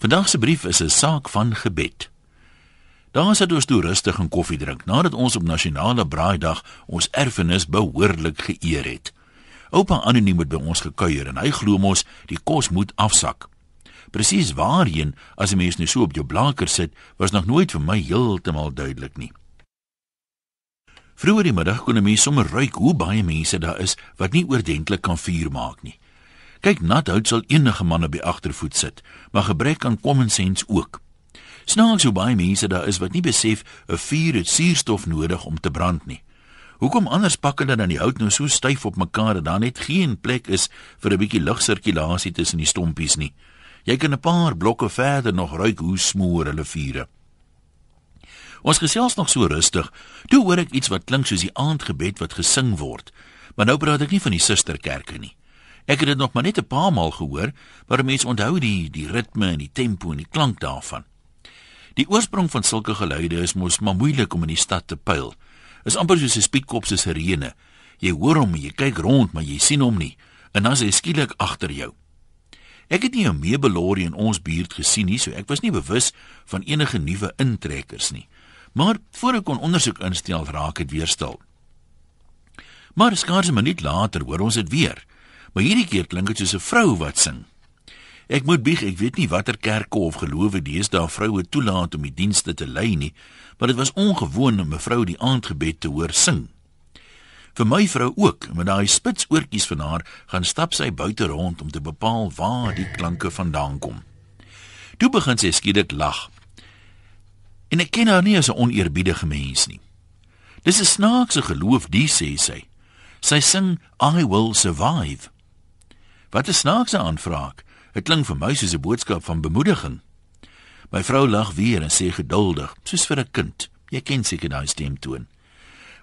Vandag se brief is 'n saak van gebed. Daar sit ons toe rustig en koffie drink nadat ons op nasionale braaidag ons erfenis behoorlik geëer het. Oupa anoniem het by ons gekuier en hy glo mos die kos moet afsak. Presies waarheen as 'n mens nou so op jou blanker sit, was nog nooit vir my heeltemal duidelik nie. Vroeger die middag kon 'n mens sommer ruik hoe baie mense daar is wat nie oordentlik kan vuur maak nie. Kyk, nat hout sal enige man op die agtervoet sit, maar gebrek aan common sense ook. Snaaks hoe baie mense daar is wat nie besef 'n vuur het suurstof nodig om te brand nie. Hoekom anders pak hulle dan die hout nou so styf op mekaar dat daar net geen plek is vir 'n bietjie lugsirkulasie tussen die stompies nie? Jy kan 'n paar blokke verder nog ruik hoe smoor hulle vure. Ons gesels nog so rustig. Toe hoor ek iets wat klink soos die aandgebed wat gesing word. Maar nou praat ek nie van die susterkerke nie. Ek het dit nog maar net 'n paar maal gehoor, maar mense onthou die die ritme en die tempo en die klank daarvan. Die oorsprong van sulke geluide is mos maar moeilik om in die stad te pyl. Is amper soos 'n spietkop se sirene. Jy hoor hom, jy kyk rond, maar jy sien hom nie. En dan is hy skielik agter jou. Ek het nie 'n meebelorie in ons buurt gesien nie, so ek was nie bewus van enige nuwe intrekkers nie. Maar voor ek kon ondersoek instel, raak dit weer stil. Maar skaars 'n minuut later hoor ons dit weer maar hierdie keer klink dit soos 'n vrou wat sing. Ek moet bieg, ek weet nie watter kerke of gelowe deesdae vroue toelaat om die dienste te lei nie, maar dit was ongewoon om 'n vrou die aandgebed te hoor sing. Vir my vrou ook, met daai spitsoortjies van haar, gaan stap sy buite rond om te bepaal waar die klanke vandaan kom. Toe begin sy skielik lag. En ek ken haar nie as 'n oneerbiedige mens nie. Dis 'n snaakse geloof, die sê sy. Sy sing I will survive. Wat 'n snaakse aanvraag. Dit klink vir my soos 'n boodskap van bemoediging. My vrou lag weer en sê geduldig, soos vir 'n kind. Jy ken seker daai stemtoon.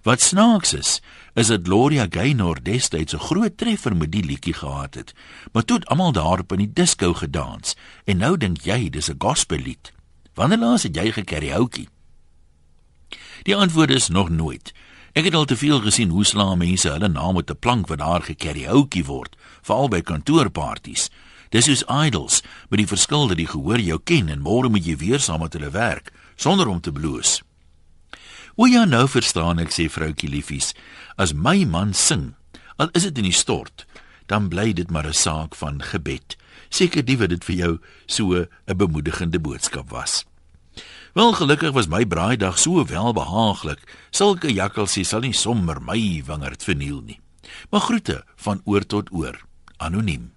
Wat snaaks is, is dat Gloria Gaynor destyds 'n groot treffer met die liedjie gehad het. Maar toe het almal daarop in die disco gedans en nou dink jy dis 'n gospellied. Wanneer laas het jy gekaraoke? Die antwoord is nog nooit. Ek het al te veel gesien hoe slaan mense hulle naam op 'n plank wat daar gekaraoke word, veral by kantoorpartytjies. Dis is idols, met die verskil dat die gehoor jou ken en môre moet jy weer saam met hulle werk sonder om te bloos. O ja, nou verstaan ek sê vroutjie liefies, as my man sing, al is dit in die stort, dan bly dit maar 'n saak van gebed. Seker die wat dit vir jou so 'n bemoedigende boodskap was. Wel gelukkig was my braaidag so welbehaaglik. Sulke jakkalsies sal nie sommer my wingerd verniel nie. Maar groete van oor tot oor. Anoniem.